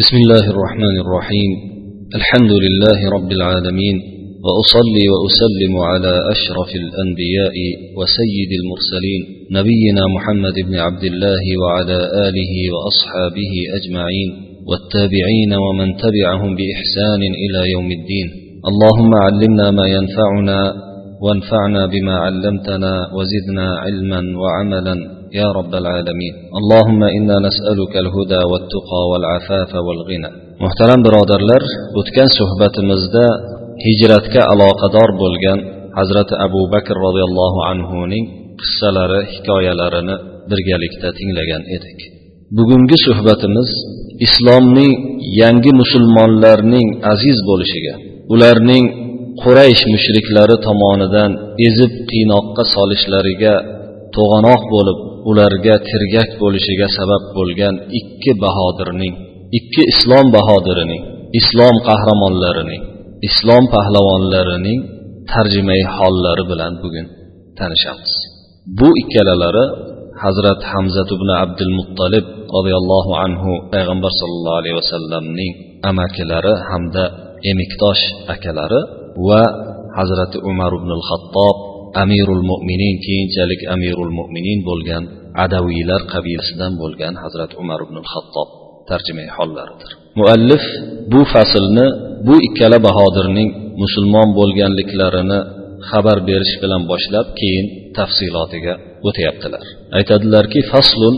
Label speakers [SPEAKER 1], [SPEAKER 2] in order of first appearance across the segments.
[SPEAKER 1] بسم الله الرحمن الرحيم. الحمد لله رب العالمين وأصلي وأسلم على أشرف الأنبياء وسيد المرسلين نبينا محمد بن عبد الله وعلى آله وأصحابه أجمعين والتابعين ومن تبعهم بإحسان إلى يوم الدين. اللهم علمنا ما ينفعنا وانفعنا بما علمتنا وزدنا علما وعملا. يا رب العالمين اللهم انا نسالك الهدى والتقى والعفاف والغنى muhtaram birodarlar o'tgan suhbatimizda hijratga aloqador bo'lgan hazrati abu bakr roziyallohu anhuning qissalari hikoyalarini birgalikda tinglagan edik bugungi suhbatimiz islomning yangi musulmonlarning aziz bo'lishiga ularning quraysh mushriklari tomonidan ezib qiynoqqa solishlariga to'g'anoq bo'lib ularga tirgak bo'lishiga sabab bo'lgan ikki bahodirning ikki islom bahodirining islom qahramonlarining islom pahlavonlarining tarjimai hollari bilan bugun tanishamiz. Bu ikkalalari hazrat hamzat ibn abdul muttalib roziyallohu anhu payg'ambar sollallohu alayhi vasallamning amakilari hamda emikdosh akalari va hazrati umar ibn xattob amirul mo'minin keyinchalik amirul mo'minin bo'lgan adaviylar qabilasidan bo'lgan hazrat umar ibn xattob tarjimai hollaridir muallif bu faslni bu ikkala bahodirning musulmon bo'lganliklarini xabar berish bilan boshlab keyin tafsilotiga o'tyaptilar aytadilarki faslun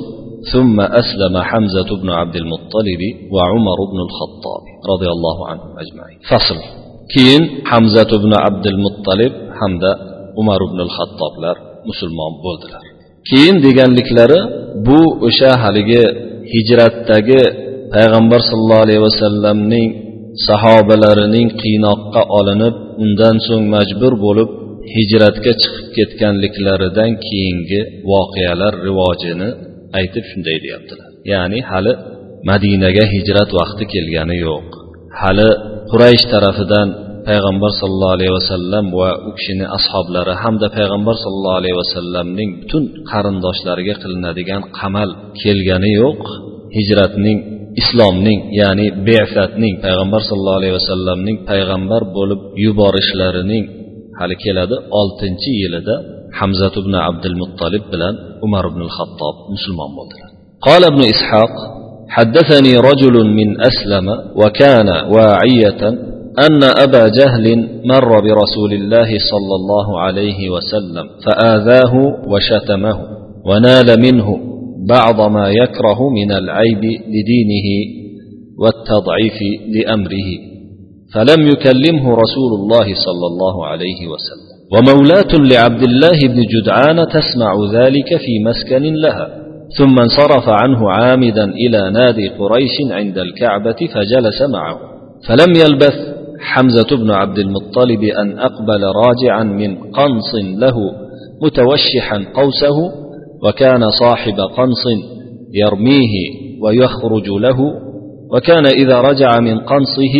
[SPEAKER 1] ثم أسلم حمزة بن عبد المطلب وعمر بن الخطاب رضي الله عنهم أجمعين فصل keyin hamzat ibn abdul muttalib hamda umar ibn xattoblar musulmon bo'ldilar. Keyin deganliklari bu o'sha haligi hijratdagi payg'ambar sollallohu alayhi vasallamning sahobalarining qiynoqqa olinib undan so'ng majbur bo'lib hijratga chiqib ketganliklaridan keyingi voqealar rivojini aytib shunday deyaptilar. Ya'ni hali madinaga hijrat vaqti kelgani yo'q. Hali quraysh tarafidan payg'ambar sollallohu alayhi vasallam va u kishini ashoblari hamda payg'ambar sollallohu alayhi vasallamning butun qarindoshlariga qilinadigan qamal kelgani yo'q hijratning islomning ya'ni befatning payg'ambar sollallohu alayhi vasallamning payg'ambar bo'lib yuborishlarining hali keladi oltinchi yilida hamzat ibn abdul muttolib bilan umar ibn xattob musulmon bo'ldilar قال ابن إسحاق حدثني رجل من أسلم وكان واعية أن أبا جهل مر برسول الله صلى الله عليه وسلم فآذاه وشتمه ونال منه بعض ما يكره من العيب لدينه والتضعيف لأمره فلم يكلمه رسول الله صلى الله عليه وسلم. ومولاة لعبد الله بن جدعان تسمع ذلك في مسكن لها ثم انصرف عنه عامدا إلى نادي قريش عند الكعبة فجلس معه فلم يلبث حمزة بن عبد المطلب أن أقبل راجعا من قنص له متوشحا قوسه وكان صاحب قنص يرميه ويخرج له وكان إذا رجع من قنصه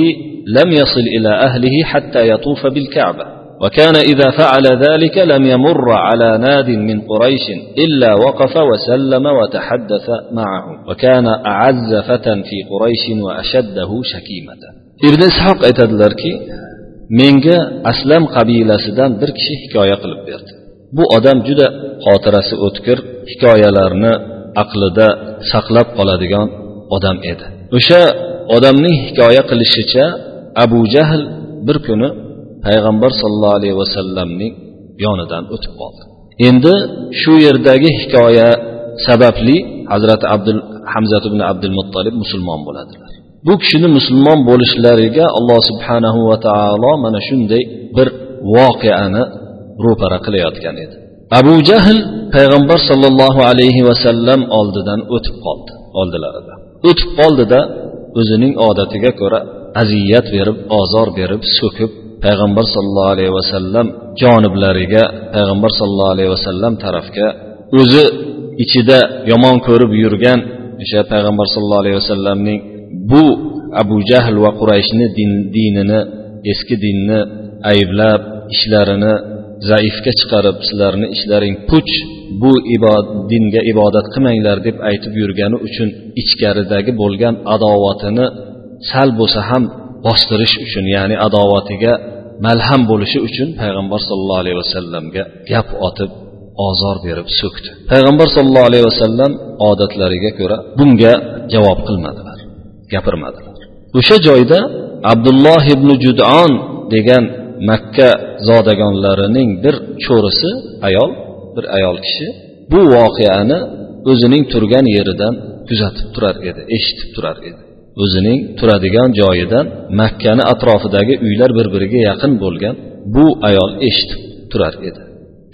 [SPEAKER 1] لم يصل إلى أهله حتى يطوف بالكعبة وكان إذا فعل ذلك لم يمر على ناد من قريش إلا وقف وسلم وتحدث معه وكان أعز فتى في قريش وأشده شكيمة. Ibn ishoq aytadilarki menga aslam qabilasidan bir kishi hikoya qilib berdi. Bu odam juda xotirasi o'tkir hikoyalarni aqlida saqlab qoladigan odam edi. O'sha odamning hikoya qilishicha abu jahl bir kuni payg'ambar sollallohu alayhi vasallamning yonidan o'tib qoldi. Endi shu yerdagi hikoya sababli hazrati abdul hamzat ibn abdul muttolib musulmon bo'ladilar. Bu kishini musulmon bo'lishlariga alloh subhanahu va taolo mana shunday bir voqeani ro'para qilayotgan edi. Abu jahl payg'ambar sollallohu alayhi vasallam oldidan o'tib qoldi oldilarida. O'tib qoldida o'zining odatiga ko'ra aziyat berib ozor berib so'kib payg'ambar sollallohu alayhi vasallam joniblariga payg'ambar sollallohu alayhi vasallam tarafga o'zi ichida yomon ko'rib yurgan o'sha payg'ambar sollallohu alayhi vasallamning bu abu jahl va qurayshni din, dinini eski dinni ayblab ishlarini zaifga chiqarib sizlarni ishlaring puch bu ibod, dinga ibodat qilmanglar deb aytib yurgani uchun ichkaridagi bo'lgan adovatini sal bo'lsa ham bostirish uchun ya'ni adovatiga malham bo'lishi uchun payg'ambar sollallohu alayhi vasallamga gap otib ozor berib so'kdi. Payg'ambar sollallohu alayhi vasallam odatlariga ko'ra bunga javob qilmadilar. Gapirmadilar o'sha joyda abdulloh ibn judon degan makka zodagonlarining bir cho'risi ayol bir ayol kishi bu voqeani o'zining turgan yeridan kuzatib turar edi eshitib turar edi. O'zining turadigan joyidan makkani atrofidagi uylar bir biriga yaqin bo'lgan bu ayol eshitib turar edi.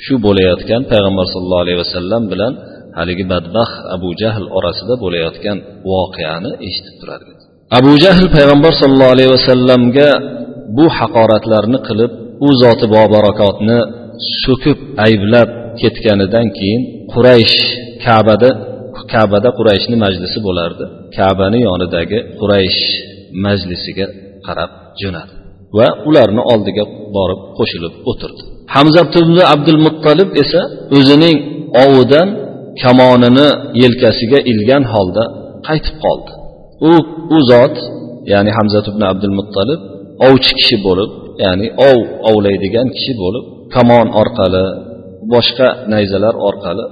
[SPEAKER 1] Shu bo'layotgan payg'ambar sollallohu alayhi vasallam bilan haligi badbaxt abu jahl orasida bo'layotgan voqeani eshitib turar edi abu jahl payg'ambar sollallohu alayhi vasallamga bu haqoratlarni qilib u zoti bobarakotni so'kib ayblab ketganidan keyin quraysh kabada kabada qurayshni majlisi bo'lardi. Kabani yonidagi quraysh majlisiga qarab jo'nadi va ularni oldiga borib qo'shilib o'tirdi. Hamza ibn abdul muttalib esa o'zining ovidan kamonini yelkasiga ilgan holda qaytib qoldi. U u zot ya'ni hamza ibn abdul muttalib ovchi kishi bo'lib ya'ni ov ovlaydigan kishi bo'lib kamon orqali boshqa nayzalar orqali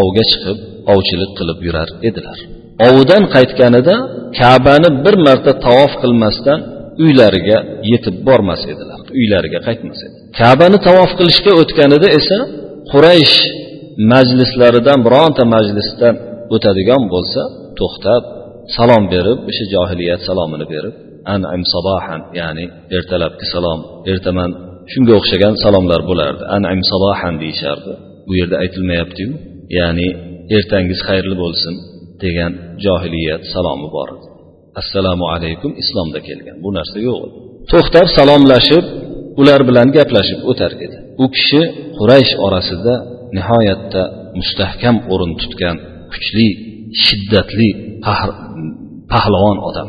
[SPEAKER 1] ovga chiqib ovchilik qilib yurar edilar. Ovidan qaytganida kabani bir marta tavof qilmasdan uylariga yetib bormas edilar uylariga qaytmas edi. Kabani tavof qilishga o'tganida esa quraysh majlislaridan bironta majlisda o'tadigan bo'lsa to'xtab salom berib o'sha johiliyat salomini berib anim sabahan ya'ni ertalabki salom ertaman shunga o'xshagan salomlar bo'lardi. Anim sabahan deyishardi. Bu yerda aytilmayaptiyu ya'ni ertangiz xayrli bo'lsin degan johiliyat salomi bor. Edi assalomu alaykum islomda kelgan. Bu narsa yo'q. Edi to'xtab salomlashib ular bilan gaplashib o'tar edi. U kishi quraysh orasida nihoyatda mustahkam o'rin tutgan kuchli shiddatli pahlavon odam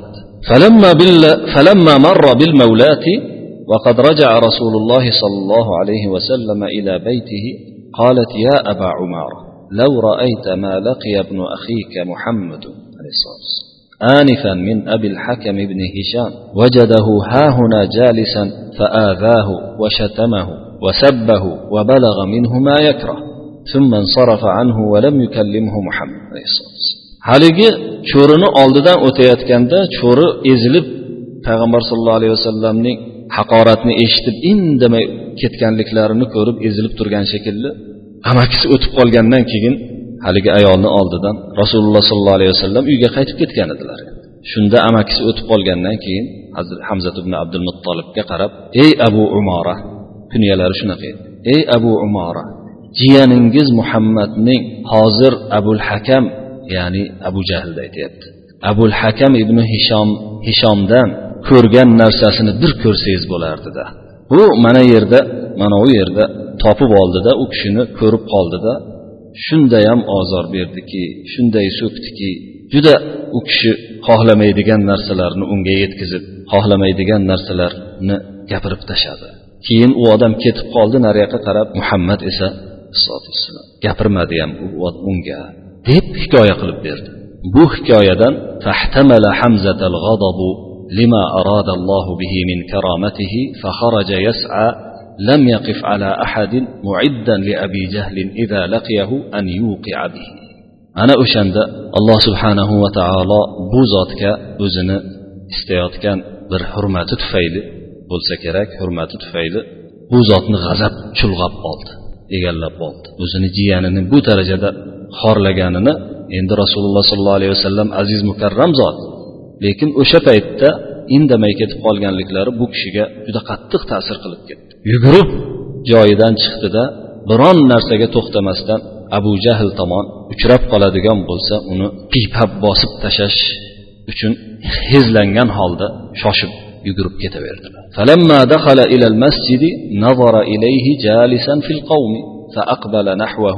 [SPEAKER 1] فلما, بال... فلما مر بالمولاة وقد رجع رسول الله صلى الله عليه وسلم إلى بيته قالت يا أبا عمارة لو رأيت ما لقي ابن أخيك محمد عليه الصلاة والسلام آنفا من أبي الحكم بن هشام وجده هاهنا جالسا فآذاه وشتمه وسبه وبلغ منه ما يكره. ثم انصرف عنه ولم يكلمه محمد عليه الصلاة والسلام haligi cho'rini oldidan o'tayotganda cho'ri ezilib payg'ambar sallallohu alayhi vasallamning haqoratni eshitib indamay ketganliklarini ko'rib ezilib turgan shekilli amakisi o'tib qolgandan keyin haligi ayolni oldidan rasululloh sollallohu alayhi vasallam uyga qaytib ketgan edilar shunda amakisi o'tib qolgandan keyin hamzat ibn abdul muttolibga qarab ey abu umora kunyalari shunaqa edi ey abu umora jiyaningiz muhammadning hozir abul hakam ya'ni abu jahlni aytyapti abul hakam ibn hishom hishomdan ko'rgan narsasini bir ko'rsangiz bo'lardida. Bu mana yerda mana u yerda topib oldida u kishini ko'rib qoldida. Shundayam ozor berdiki shunday so'kdiki juda u kishi xohlamaydigan narsalarni unga yetkazib xohlamaydigan narsalarni gapirib tashladi. Keyin u odam ketib qoldi nariyoqqa qarab muhammad esa gapirmadi ham unga deb hikoya qilib berdi bu hikoyadan fahtamala hamzatal g'adabu لما أراد الله به من كرامته فخرج يسعى لم يقف على أحد معدا لأبي جهل إذا لقيه أن يوقع به أنا أشند الله سبحانه وتعالى بوزاتك أزن istayotgan bir hurmati tufayli bo'lsa kerak hurmati tufayli bu zotni g'azab chulg'ab oldi Egallab oldi o'zini jiyanini bu darajada xorlaganini endi rasululloh sollallohu alayhi vasallam aziz mukarram zot. Lekin o'sha paytda indamay ketib qolganliklari bu kishiga juda qattiq ta'sir qilib ketdi. Yugurib joyidan chiqdida biron narsaga to'xtamasdan abu jahl tomon uchrab qoladigan bo'lsa uni piypab bosib tashlash uchun hezlangan holda shoshib yugurib ketaverdilar فلما دخل إلى المسجد نظر إليه جالسا في القوم فأقبل نحوه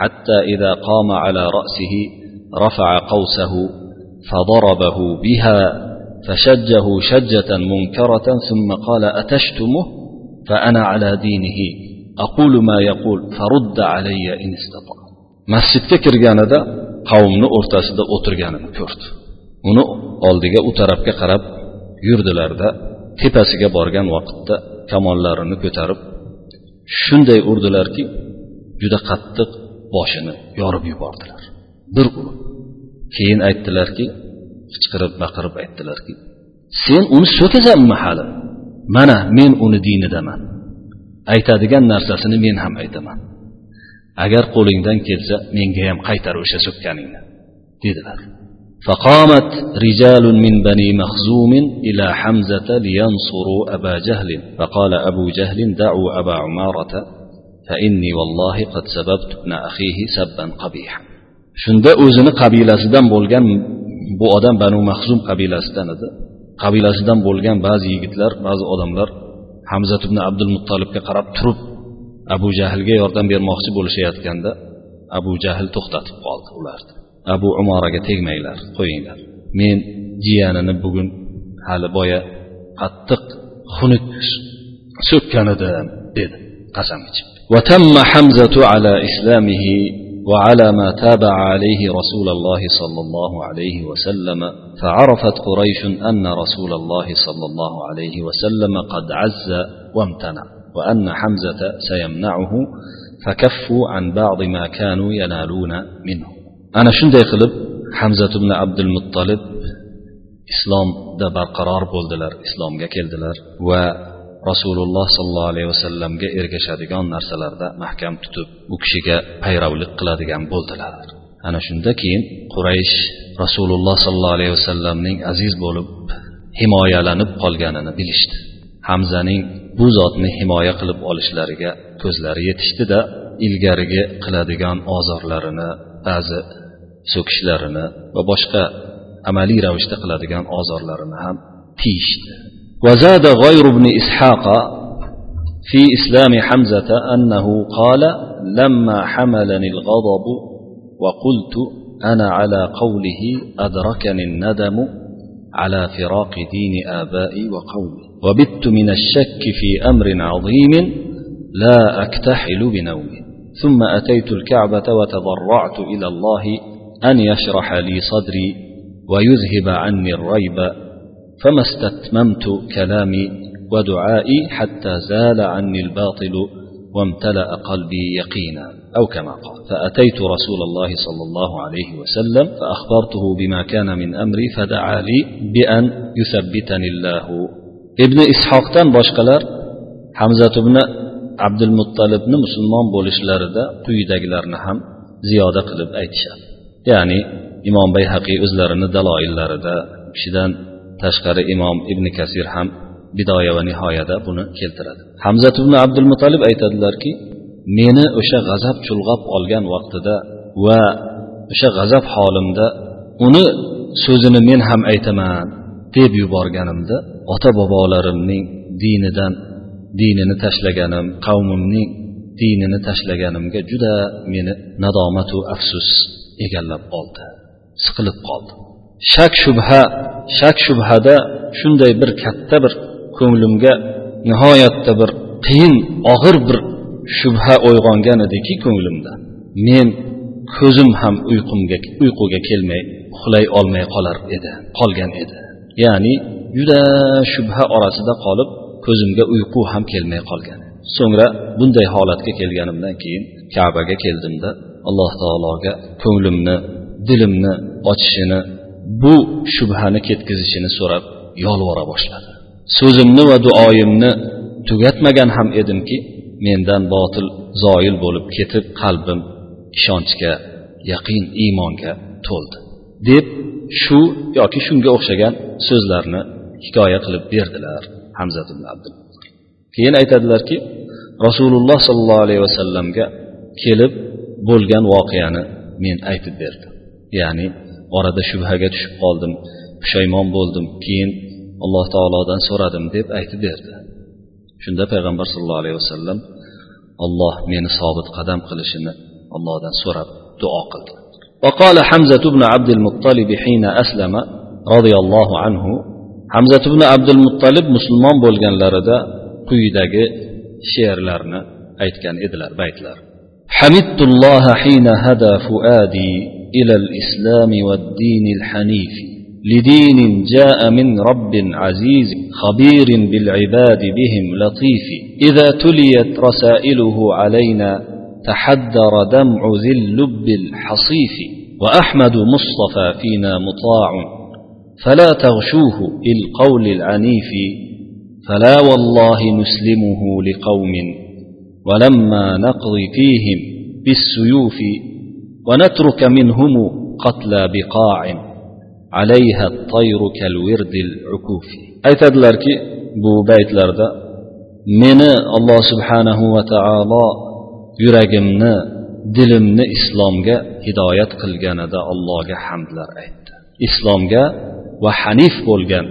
[SPEAKER 1] حتى إذا قام على رأسه رفع قوسه فضربه بها فشجه شجة منكرة ثم قال أتشتمه؟ فأنا على دينه أقول ما يقول فرد علي إن استطاع. masjidga kirganida qavmni o'rtasida o'tirganini ko'rdi uni oldiga u tarafga qarab yurdilarda tepasiga borgan vaqtda kamonlarini ko'tarib shunday urdilarki juda qattiq boshini yorib yubordilar. Bir urib keyin aytdilarki qichqirib baqirib aytdilarki sen uni so'kasanmi hali? Mana men uni dinidaman. Aytadigan narsasini men ham aytaman. Agar qo'lingdan kelsa menga ham qaytar o'sha so'kkaningni dedilar. فقامت رجال من بني مخزوم إلى حمزة لينصروا أبا جهل فقال أبو جهل دعوا أبا عمارة فإني والله قد سببت ابن أخيه سبا قبيحا shunda o'zini qabilasidan bo'lgan bu odam banu mahzum qabilasidan edi qabilasidan bo'lgan ba'zi yigitlar ba'zi odamlar hamzat ibn abdul muttolibga qarab turib abu jahlga yordam bermoqchi bo'lishayotganda abu jahl to'xtatib qoldi ularni abu umoraga tegmanglar qo'yinglar men jiyanini bugun hali boya qattiq xunuk so'kkan edim dedi qasam ichib وتم حمزة على إسلامه وعلى ما تابع عليه رسول الله صلى الله عليه وسلم. فعرفت قريش أن رسول الله صلى الله عليه وسلم قد عز وامتنع وأن حمزة سيمنعه فكفوا عن بعض ما كانوا ينالون منه. Ana shunday qilib hamzat ibn abdul muttolib islomda barqaror bo'ldilar islomga keldilar va rasululloh sollallohu alayhi vasallamga ergashadigan narsalarda mahkam tutib u kishiga payravlik qiladigan bo'ldilar. Ana shunda keyin quraysh rasululloh sollallohu alayhi vasallamning aziz bo'lib himoyalanib qolganini bilishdi. Hamzaning bu zotni himoya qilib olishlariga ko'zlari yetishdida ilgarigi qiladigan ozorlarini ba'zi so'kishlarini va boshqa amaliy ravishda qiladigan ozorlarini ham tiyishdi. وزاد غير ابن إسحاق في إسلام حمزة أنه قال لما حملني الغضب وقلت أنا على قوله أدركني الندم على فراق دين آبائي وقومي وبت من الشك في أمر عظيم لا أكتحل بنومي ثم أتيت الكعبة وتضرعت إلى الله أن يشرح لي صدري ويذهب عني الريب فما استتممت كلامي ودعائي حتى زال عني الباطل وامتلأ قلبي يقينا. أو كما قال فأتيت رسول الله صلى الله عليه وسلم فأخبرته بما كان من أمري فدعا لي بأن يثبتني الله. ابن إسحاق تن باشقلر حمزة بن عبد المطلب musulmon bo'lishlarida quyidagilarni ham ziyoda qilib aytishadi ya'ni imom bayhaqiy o'zlarini daloillarida kishidan tashqari imom ibn kasir ham bidoya va nihoyada buni keltiradi. Hamzat ibn abdul mutalib aytadilarki meni o'sha g'azab chulg'ab olgan vaqtida va o'sha g'azab holimda uni so'zini men ham aytaman deb yuborganimda ota bobolarimning dinidan dinini tashlaganim qavmimning dinini tashlaganimga juda meni nadomatu afsus egallab oldi siqilib qoldi. Shak shubha shak shubhada shunday bir katta bir ko'nglimga nihoyatda bir qiyin og'ir bir shubha uyg'ongan ediki ko'nglimda. Men ko'zim ham uyqumga uyquga kelmay uxlay olmay qolar edi qolgan edi. Ya'ni juda shubha orasida qolib ko'zimga uyqu ham kelmay qolgan. So'ngra bunday holatga kelganimdan keyin kabaga keldimda alloh taologa ko'nglimni dilimni ochishini bu shubhani ketkazishini so'rab yolvora boshladi. So'zimni va duoyimni tugatmagan ham edimki mendan botil zoil bo'lib ketib qalbim ishonchga yaqin iymonga to'ldi deb shu yoki shunga o'xshagan so'zlarni hikoya qilib berdilar hamzat ibn abdul keyin aytadilarki rasululloh sollallohu alayhi vasallamga kelib bo'lgan voqeani men aytib berdim ya'ni orada shubhaga tushib qoldim pushaymon bo'ldim keyin alloh taolodan so'radim deb aytib berdi shunda payg'ambar sallallohu alayhi vasallam olloh meni sobit qadam qilishini allohdan so'rab duo qildi وقال حمزة بن عبد المطلب حين أسلم رضي الله عنه حمزة بن عبد المطلب مسلمان bo'lganlarida quyidagi she'rlarni aytgan edilar baytlar حمدت الله حين هدى فؤادي إلى الإسلام والدين الحنيف لدين جاء من رب عزيز خبير بالعباد بهم لطيف. إذا تليت رسائله علينا تحدر دمع ذي اللب الحصيف وأحمد مصطفى فينا مطاع. فلا تغشوه بالقول العنيف فلا والله نسلمه لقوم. ولما نقضي فيهم بالسيوف ونترك منهم قتلى بقاع عليها الطير كالورد العكوف. أي تدلرك بو بيت لرد. من الله سبحانه وتعالى يراجمنا دلمنا إسلامك هداية قلقنا دا الله حمد لرأيت. إسلامك وحنيف بولغن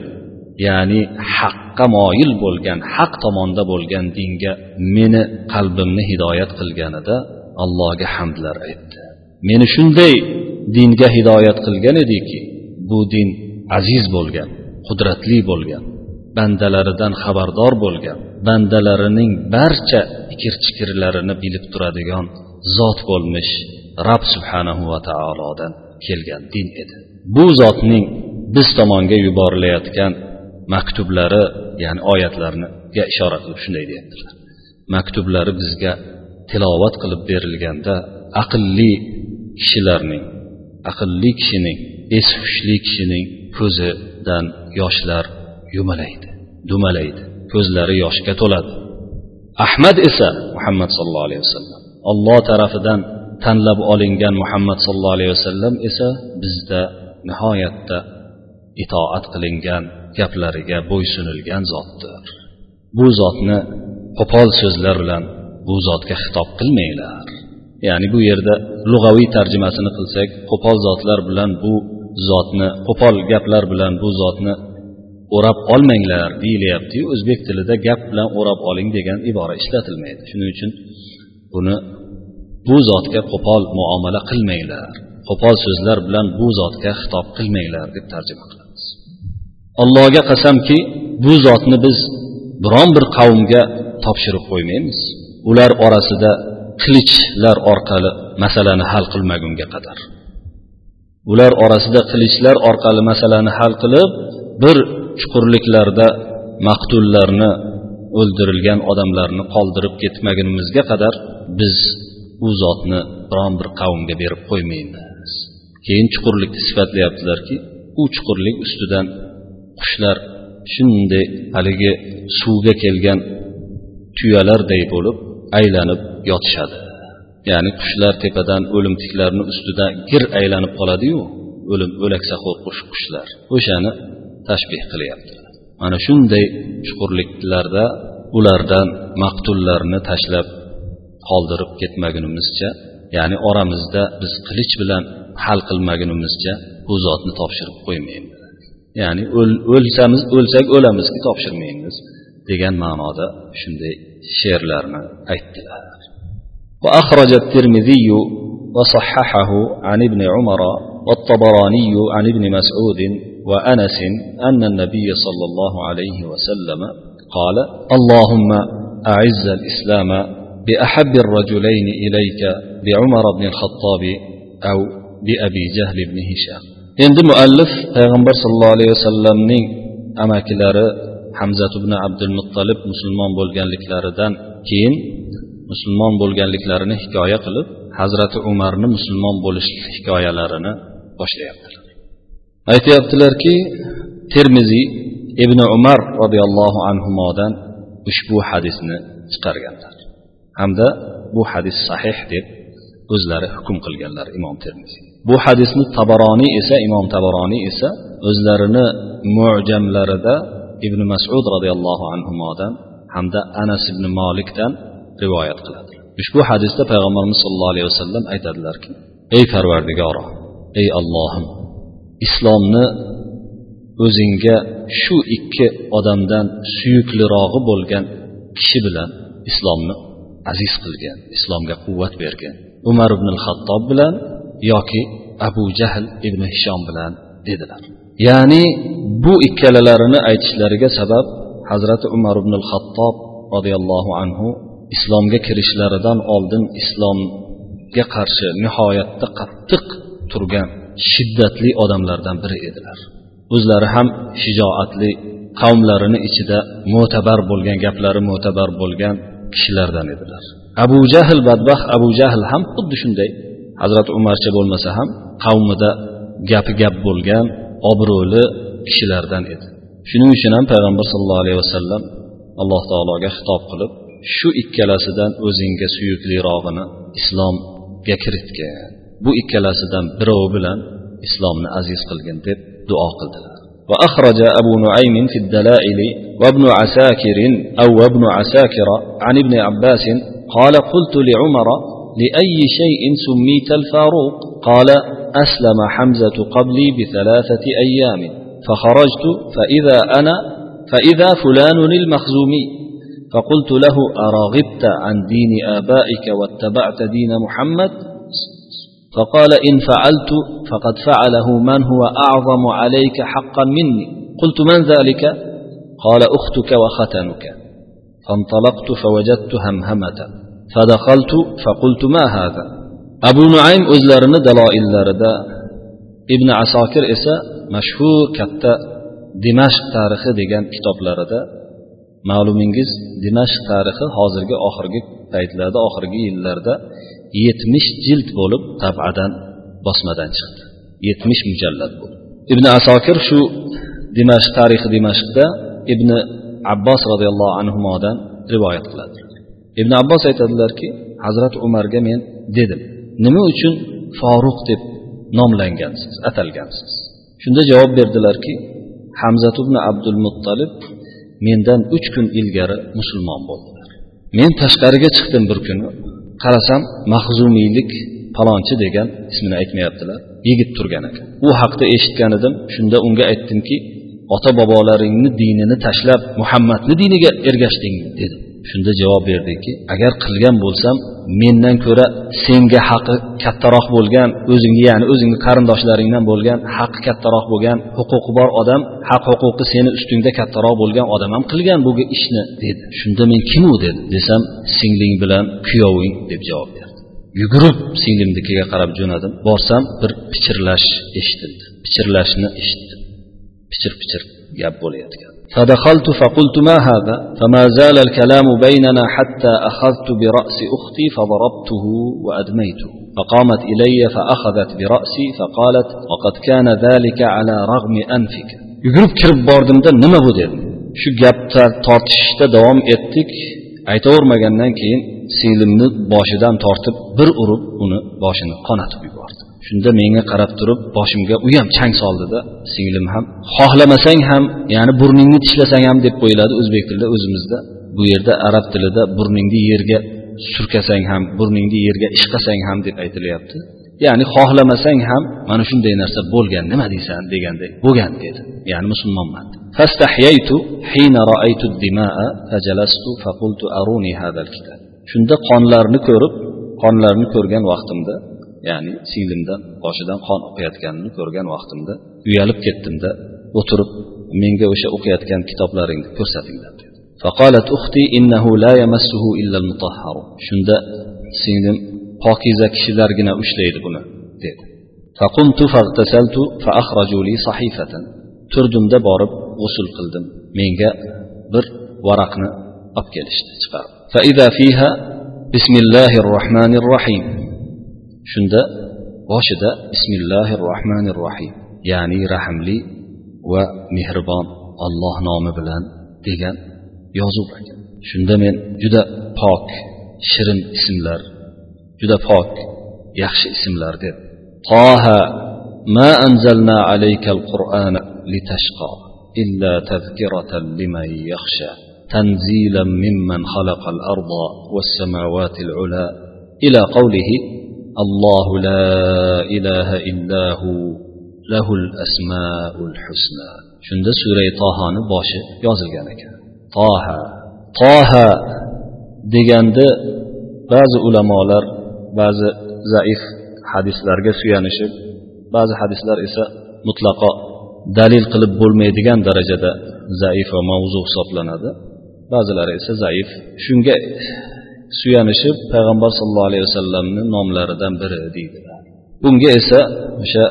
[SPEAKER 1] يعني حق. Haqqa moyil bo'lgan haq tomonda bo'lgan dinga meni qalbimni hidoyat qilganida allohga hamdlar aytdi. Meni shunday dinga hidoyat qilgan ediki bu din aziz bo'lgan qudratli bo'lgan bandalaridan xabardor bo'lgan bandalarining barcha ikir chikirlarini bilib turadigan zot bo'lmish rob subhanahu va taolodan kelgan din edi. Bu zotning biz tomonga yuborilayotgan maktublari ya'ni oyatlarga ishora qilib shunday deyaptilar. Maktublari bizga tilovat qilib berilganda aqlli kishilarning aqlli kishining eshushli kishining ko'zidan yoshlar yumalaydi dumalaydi ko'zlari yoshga to'ladi. Ahmad esa muhammad sallallohu alayhi vasallam olloh tarafidan tanlab olingan muhammad sallallohu alayhi vasallam esa bizda nihoyatda itoat qilingan gaplariga bo'ysunilgan zotdir. Bu zotni qo'pol so'zlar bilan bu zotga xitob qilmanglar. Ya'ni bu yerda lug'aviy tarjimasini qilsak qo'pol zotlar bilan bu zotni qo'pol gaplar bilan bu zotni o'rab olmanglar deyilyaptiyu o'zbek tilida gap bilan o'rab oling degan ibora ishlatilmaydi. Shuning uchun buni bu zotga qo'pol muomala qilmanglar qo'pol so'zlar bilan bu zotga xitob qilmanglar deb tarjima qilamiz allohga qasamki bu zotni biz biron bir qavmga topshirib qo'ymaymiz. Ular orasida qilichlar orqali masalani hal qilmagunga qadar. Ular orasida qilichlar orqali masalani hal qilib bir chuqurliklarda maqtullarni o'ldirilgan odamlarni qoldirib ketmagunimizga qadar biz u zotni biron bir qavmga berib qo'ymaymiz. Keyin chuqurlikni sifatlayaptilarki u chuqurlik ustidan qushlar shunday haligi suvga kelgan tuyalarday bo'lib aylanib yotishadi. Ya'ni qushlar tepadan o'limtiklarni ustidan gir aylanib qoladiyu o'lim o'laksaxo'r qushlar. O'shani tashbih qilyapti. Mana shunday chuqurliklarda ulardan maqtullarni tashlab qoldirib ketmagunimizcha ya'ni oramizda biz qilich bilan hal qilmagunimizcha bu zotni topshirib qo'ymaymiz. Ya'ni o'lsamiz o'lsak o'lamizki topshirmaymiz degan ma'noda shunday she'rlarni aytdilar. وأخرج الترمذي وصححه عن ابن عمر والطبراني عن ابن مسعود وأنس أن النبي صلى الله عليه وسلم قال اللهم أعز الإسلام بأحب الرجلين إليك بعمر بن الخطاب أو بأبي جهل بن هشام endi muallif payg'ambar sollallohu alayhi vasallamning amakilari hamzat ibn abdul muttalib musulmon bo'lganliklaridan keyin musulmon bo'lganliklarini hikoya qilib hazrati umarni musulmon bo'lish hikoyalarini boshlayaptilar aytyaptilarki termiziy ibn umar roziyallohu anhudan ushbu hadisni chiqarganlar hamda bu hadis sahih deb o'zlari hukm qilganlar imom termiziy bu hadisni tabaroniy esa imom tabaroniy esa o'zlarini mujamlarida ibn masud roziyallohu anhudan hamda anas ibn molikdan rivoyat qiladi. Ushbu hadisda payg'ambarimiz sollallohu alayhi vasallam aytadilarki ey parvardigoro ey ollohim islomni o'zingga shu ikki odamdan suyuklirog'i bo'lgan kishi bilan islomni aziz qilgan islomga quvvat bergan umar ibn xattob bilan yoki abu jahl ibn hishom bilan dedilar. Ya'ni bu ikkalalarini aytishlariga sabab hazrati umar ibn xattob roziyallohu anhu islomga kirishlaridan oldin islomga qarshi nihoyatda qattiq turgan shiddatli odamlardan biri edilar. O'zlari ham shijoatli qavmlarini ichida mo'tabar bo'lgan gaplari mo'tabar bo'lgan kishilardan edilar. Abu jahl badbaxt abu jahl ham xuddi shunday hazrati umarcha bo'lmasa ham qavmida gapi gap bo'lgan obro'li kishilardan edi shuning uchun ham payg'ambar sallallohu alayhi vasallam alloh taologa xitob qilib shu ikkalasidan o'zingga suyuklirog'ini islomga kiritgin bu ikkalasidan birovi bilan islomni aziz qilgin deb duo qildilar وأخرج أبو نعيم في الدلائل وابن عساكر أو ابن عساكر عن ابن عباس قال قلت لعمر لأي شيء سميت الفاروق؟ قال أسلم حمزة قبلي بثلاثة أيام فخرجت فإذا أنا فإذا فلان المخزومي. فقلت له أراغبت عن دين آبائك واتبعت دين محمد؟ فقال إن فعلت فقد فعله من هو أعظم عليك حقا مني. قلت من ذلك؟ قال أختك وختنك. فانطلقت فوجدت همهمة. fadaqaltu faqultu ma hada abu nuaym o'zlarini daloillarida ibn asokir esa mashhur katta dimashq tarixi degan kitoblarida ma'lumingiz dimashq tarixi hozirgi oxirgi paytlarda oxirgi yillarda yetmish jild bo'lib tabadan bosmadan chiqdi yetmish mujallat bo'lib ibn asokir shu dimashq tarixi dimashqda ibn abbos roziyallohu anhudan rivoyat qiladi ibn abbos aytadilarki hazrati umarga men dedim nima uchun foruq deb nomlangansiz atalgansiz? Shunda javob berdilarki hamzat ibn abdul muttalib mendan uch kun ilgari musulmon bo'ldilar. Men tashqariga chiqdim bir kuni qarasam mahzumiylik palonchi degan ismini aytmayaptilar yigit turgan ekan. U haqda eshitgan edim shunda unga aytdimki ota bobolaringni dinini tashlab muhammadni diniga ergashdingmi dedim shunda javob berdiki agar qilgan bo'lsam mendan ko'ra senga haqqi kattaroq bo'lgan o'zingni ya'ni o'zingni qarindoshlaringdan bo'lgan haqqi kattaroq bo'lgan huquqi bor odam haq huquqi seni ustingda kattaroq bo'lgan odam ham qilgan bu ishni dedi. Shunda men kim u dedim desam singling bilan kuyoving deb javob berdi. Yugurib singlimnikiga qarab jo'nadim. Borsam bir pichirlash eshitildi pichirlashni eshitdim. Pichir pichir gap bo'layotgan فدخلت فقلت ما هذا فما زال الكلام بيننا حتى أخذت برأس أختي فضربته وأدميته فقامت إلي فأخذت برأسي فقالت وقد كان ذلك على رغم أنفك yugurib kirib bordimda nima bu dedim shu gapda tortishishda davom etdik aytavermagandan keyin singlimni boshidan tortib bir urib uni boshini qonatib yubordi shunda menga qarab turib boshimga u ham chang soldida singlim ham xohlamasang ham ya'ni burningni tishlasang ham deb qo'yiladi o'zbek tilida o'zimizda. Bu yerda arab tilida burningni yerga surkasang ham burningni yerga ishqasang ham deb aytilyapti. Ya'ni xohlamasang ham mana shunday narsa bo'lgan nima deysan? degandek bo'lgan dedi. Ya'ni musulmonman. Shunda qonlarni ko'rib qonlarni ko'rgan vaqtimda ya'ni singlimdan boshidan qon oqayotganini ko'rgan vaqtimda uyalib ketdimda o'tirib menga o'sha o'qiyotgan kitoblaringni ko'rsatinglar dedi فقالت أختي إنه لا يمسه إلا المطهر shunda singlim pokiza kishilargina ushlaydi buni dedi فقمت فاغتسلت فأخرجوا لي صحيفة turdimda borib g'usul qildim menga bir varaqni olib kelishdi chiqarib فإذا فيها بسم الله الرحمن الرحيم shunda boshida bismillahi rohmanir rohim ya'ni rahmli va mehribon olloh nomi bilan degan yozuv ekan shunda men juda pok shirin ismlar juda pok yaxshi ismlar deb toha ما أنزلنا عليك القرآن لتشقى إلا تذكرة لمن يخشى تنزيلا ممن خلق الأرض والسماوات العلى إلى قوله الله لا إله إلا هو له الأسماء الحسنى shunda suray tohoni boshi yozilgan ekan toha toha deganda ba'zi ulamolar ba'zi zaif hadislarga suyanishib ba'zi hadislar esa mutlaqo dalil qilib bo'lmaydigan darajada zaif va mavzu hisoblanadi ba'zilari esa zaif shunga suyanishib payg'ambar sallallohu alayhi vasallamni nomlaridan biri deydilar bunga esa o'sha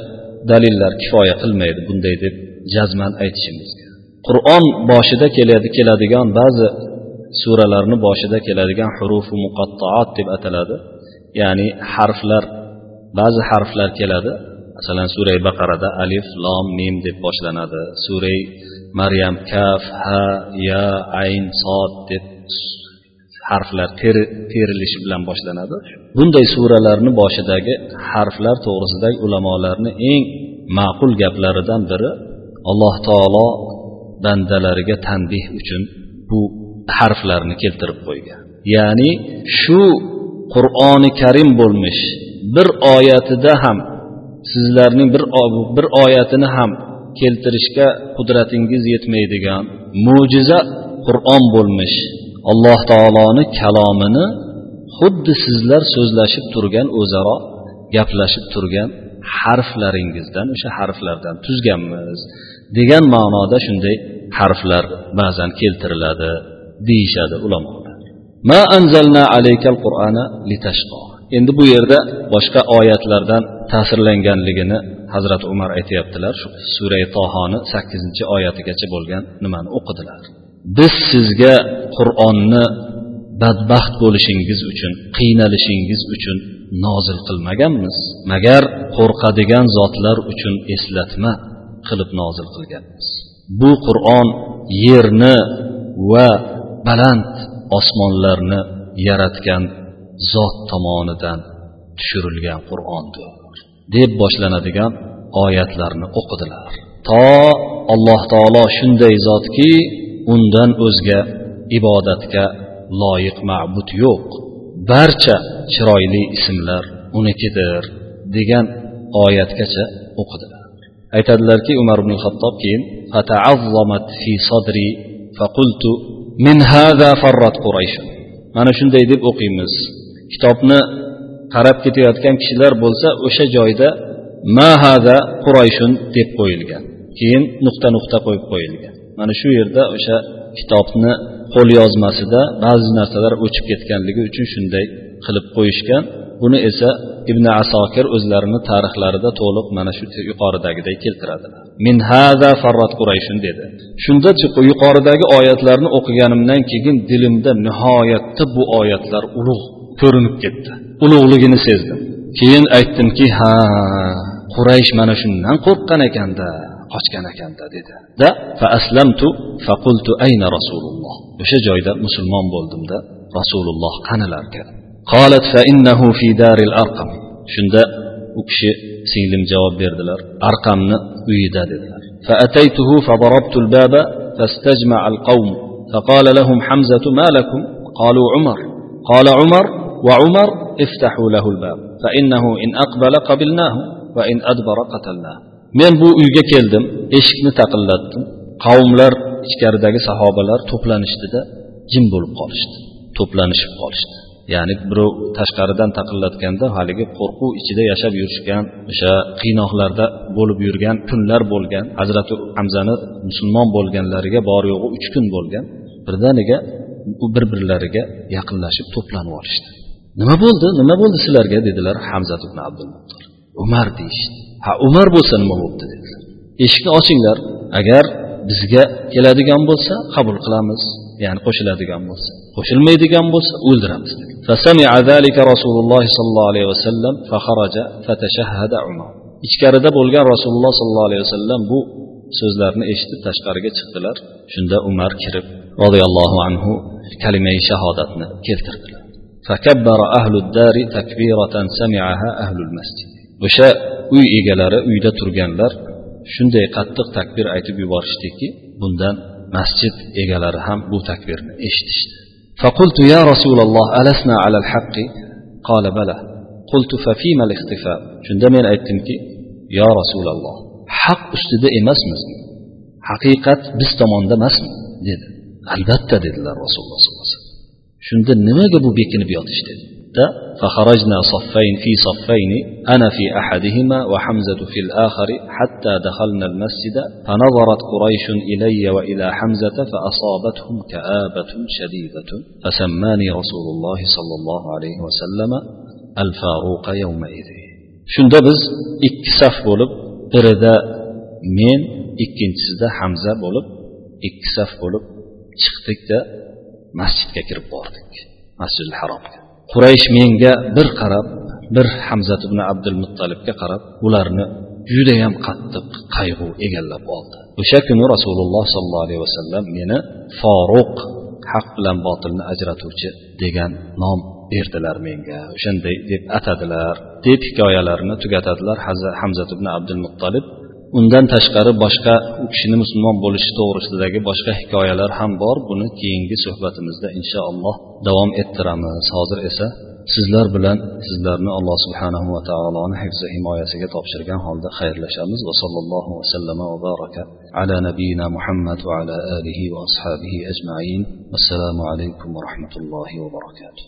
[SPEAKER 1] dalillar kifoya qilmaydi bunday deb jazman aytishimizga qur'on boshida keladi keladigan ba'zi suralarni boshida keladigan hurufu muqattoat deb ataladi. Ya'ni harflar ba'zi harflar keladi. Masalan suray baqarada alif lom mim deb boshlanadi. Suray maryam kaf ha ya ayn sod deb harflar terilishi bilan boshlanadi. Bunday suralarni boshidagi harflar to'g'risidagi ulamolarni eng ma'qul gaplaridan biri alloh taolo bandalariga tanbeh uchun bu harflarni keltirib qo'ygan. Ya'ni shu qur'oni karim bo'lmish bir oyatida ham sizlarning bir bir oyatini ham keltirishga qudratingiz yetmaydigan mo'jiza qur'on bo'lmish alloh taoloni kalomini xuddi sizlar so'zlashib turgan o'zaro gaplashib turgan harflaringizdan o'sha harflardan tuzganmiz degan ma'noda shunday harflar ba'zan keltiriladi deyishadi ulamolar. Ma anzalna alaykal qur'ana litashqo endi bu yerda boshqa oyatlardan ta'sirlanganligini hazrati umar aytyaptilar. Shu surai tohoni sakkizinchi oyatigacha bo'lgan nimani o'qidilar? Biz sizga qur'onni badbaxt bo'lishingiz uchun qiynalishingiz uchun nozil qilmaganmiz. Magar qo'rqadigan zotlar uchun eslatma qilib nozil qilganmiz. Bu qur'on yerni va baland osmonlarni yaratgan zot tomonidan tushirilgan qur'ondir deb boshlanadigan oyatlarni o'qidilar. To alloh taolo shunday zotki undan o'zga ibodatga loyiq ma'bud yo'q. Barcha chiroyli ismlar unikidir degan oyatgacha o'qidi aytadilarki umar ibn xattob keyin fi sadri faqultu min hada farrat quraysh. Mana shunday deb o'qiymiz. Kitobni qarab ketayotgan kishilar bo'lsa o'sha joyda ma hada qurayshun deb qo'yilgan. Keyin nuqta nuqta qo'yib qo'yilgan. Mana shu yerda o'sha kitobni qo'lyozmasida ba'zi narsalar o'chib ketganligi uchun shunday qilib qo'yishgan. Buni esa ibn asokir o'zlarini tarixlarida to'liq mana shu yuqoridagiday keltiradilar min hada farrat qurayshun dedi. Shunda yuqoridagi oyatlarni o'qiganimdan keyin dilimda nihoyatda bu oyatlar ulug' ko'rinib ketdi. Ulug'ligini sezdim. Keyin aytdimki ha quraysh mana shundan qo'rqqan ekanda. qochgan ekanda dedi da fa aslamtu fa qultu ayna rasululloh o'sha joyda musulmon bo'ldimda rasululloh qanilarkan qolat fa innahu fi daril arqam shunda u kishi singlim javob berdilar arqamni uyida dedilar فأتيته فضربت الباب فاستجمع القوم فقال لهم حمزة ما لكم قالوا عمر قال عمر وعمر افتحوا له الباب فإنه إن أقبل قبلناه وإن أدبر قتلناه men bu uyga keldim eshikni taqillatdim. Qavmlar ichkaridagi sahobalar to'planishdida jim bo'lib qolishdi to'planishib qolishdi. Ya'ni birov tashqaridan taqillatganda haligi qo'rquv ichida yashab yurishgan o'sha qiynoqlarda bo'lib yurgan kunlar bo'lgan hazrati hamzani musulmon bo'lganlariga bor yo'g'i uch kun bo'lgan birdaniga bir birlariga yaqinlashib to'planib olishdi. Nima bo'ldi? Nima bo'ldi sizlarga? dedilar hamzat ibn abdul umar deyishdi ha umar bo'lsa nima bo'libdi dedilar eshikni ochinglar agar bizga keladigan bo'lsa qabul qilamiz ya'ni qo'shiladigan bo'lsa qo'shilmaydigan bo'lsa o'ldiramiz فسمع ذلك رسول الله صلى الله عليه وسلم فخرج فتشهد عمر ichkarida bo'lgan rasululloh sollallohu alayhi vasallam bu so'zlarni eshitib tashqariga chiqdilar shunda umar kirib roziyallohu anhu kalimai shahodatni keltirdilar فكبر أهل الدار تكبيرة سمعها أهل المسجد o'sha uy egalari uyda turganlar shunday qattiq takbir aytib yuborishdiki bundan masjid egalari ham bu takbirni eshitishdi فقلت يا رسول الله ألسنا على الحق قال بلى قلت ففيما الاختفاء shunda men aytdimki yo rasululloh haq ustida emasmizmi haqiqat biz tomonda emasmi dedi albatta dedilar rasululloh sollallohu alayhi vasallam shunda nimaga bu bekinib yotish dedi فخرجنا صفين في صفين أنا في أحدهما وحمزة في الآخر حتى دخلنا المسجد فنظرت قريش إلي وإلى حمزة فأصابتهم كآبة شديدة فسماني رسول الله صلى الله عليه وسلم الفاروق يومئذ. shunda biz ikki saf bo'lib birida men ikkinchisida hamza bo'lib ikki saf bo'lib chiqdikda masjidga kirib bordik masjidil haromga quraysh menga bir qarab bir hamzat ibn abdul muttalibga qarab ularni judayam qattiq qayg'u egallab oldi. O'sha kuni rasululloh sollallohu alayhi vasallam meni foruq haq bilan botilni ajratuvchi degan nom berdilar menga. O'shanday deb atadilar deb hikoyalarini tugatadilar hamzat ibn abdul muttolib undan tashqari boshqa u kishini musulmon bo'lishi to'g'risidagi boshqa hikoyalar ham bor. Buni keyingi suhbatimizda inshaalloh davom ettiramiz. Hozir esa sizlar bilan sizlarni alloh subhanahu va taoloni hifzi himoyasiga topshirgan holda xayrlashamiz. Va sallallohu vasallama va baraka ala nabiyina muhammad va ala alihi va ashabihi ajmain. Assalomu alaykum va rahmatullohi va barakatuh.